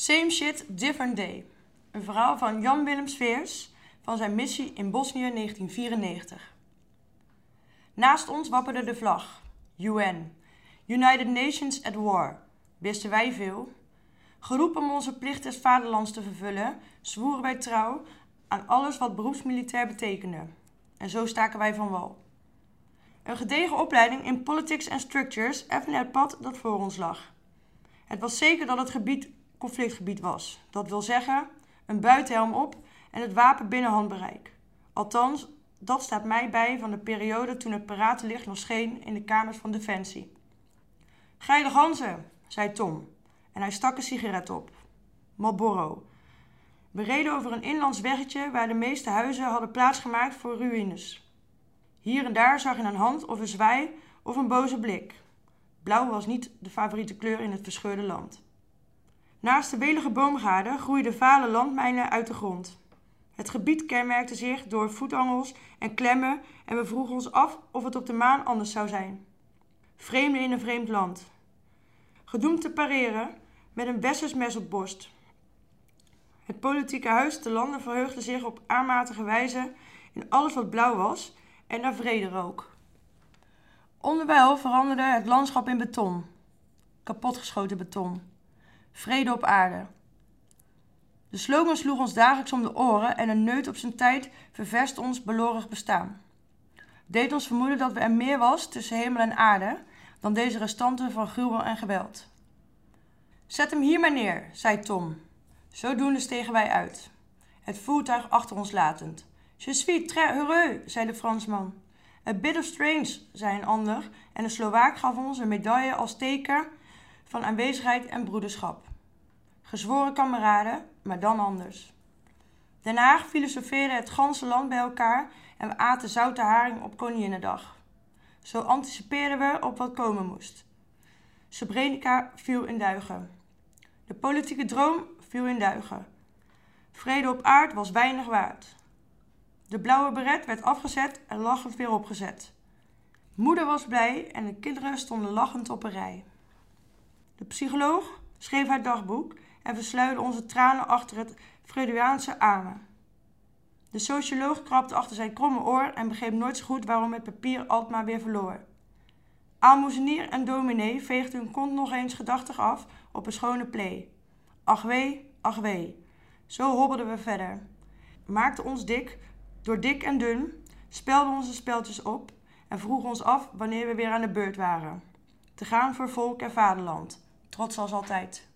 Same shit, different day. Een verhaal van Jan Willem Sveers van zijn missie in Bosnië 1994. Naast ons wapperde de vlag. UN. United Nations at War. Wisten wij veel? Geroepen om onze plicht des vaderlands te vervullen, zwoeren wij trouw aan alles wat beroepsmilitair betekende. En zo staken wij van wal. Een gedegen opleiding in politics and structures effende het pad dat voor ons lag. Het was zeker dat het gebied conflictgebied was. Dat wil zeggen, een buitenhelm op en het wapen binnen handbereik. Althans, dat staat mij bij van de periode toen het paratenlicht nog scheen in de kamers van Defensie. Geile ganzen, zei Tom en hij stak een sigaret op. Marlboro. We reden over een inlands weggetje waar de meeste huizen hadden plaatsgemaakt voor ruïnes. Hier en daar zag je een hand of een zwaai of een boze blik. Blauw was niet de favoriete kleur in het verscheurde land. Naast de welige boomgaarden groeiden vale landmijnen uit de grond. Het gebied kenmerkte zich door voetangels en klemmen en we vroegen ons af of het op de maan anders zou zijn. Vreemden in een vreemd land. Gedoemd te pareren met een westers mes op borst. Het politieke huis te landen verheugde zich op aanmatige wijze in alles wat blauw was en naar vrede rook. Onderwijl veranderde het landschap in beton. Kapotgeschoten beton. Vrede op aarde. De slogan sloeg ons dagelijks om de oren en een neut op zijn tijd ververst ons belorig bestaan. Deed ons vermoeden dat er meer was tussen hemel en aarde dan deze restanten van gruwel en geweld. Zet hem hier maar neer, zei Tom. Zodoende stegen wij uit, het voertuig achter ons latend. Je suis très heureux, zei de Fransman. A bit of strange, zei een ander, en de Slovaak gaf ons een medaille als teken van aanwezigheid en broederschap. Gezworen kameraden, maar dan anders. Haag filosofeerde het ganse land bij elkaar en we aten zoute haring op Koninginnedag. Zo anticipeerden we op wat komen moest. Srebrenica viel in duigen. De politieke droom viel in duigen. Vrede op aard was weinig waard. De blauwe beret werd afgezet en lachend weer opgezet. Moeder was blij en de kinderen stonden lachend op een rij. De psycholoog schreef haar dagboek en versluide onze tranen achter het Freudiaanse amen. De socioloog krabde achter zijn kromme oor en begreep nooit zo goed waarom het papier altmaar weer verloor. Aalmoezenier en dominee veegden hun kont nog eens gedachtig af op een schone plee. Ach wee, ach wee. Zo hobbelden we verder. Maakten ons dik, door dik en dun, spelden onze speltjes op en vroegen ons af wanneer we weer aan de beurt waren. Te gaan voor volk en vaderland, trots als altijd.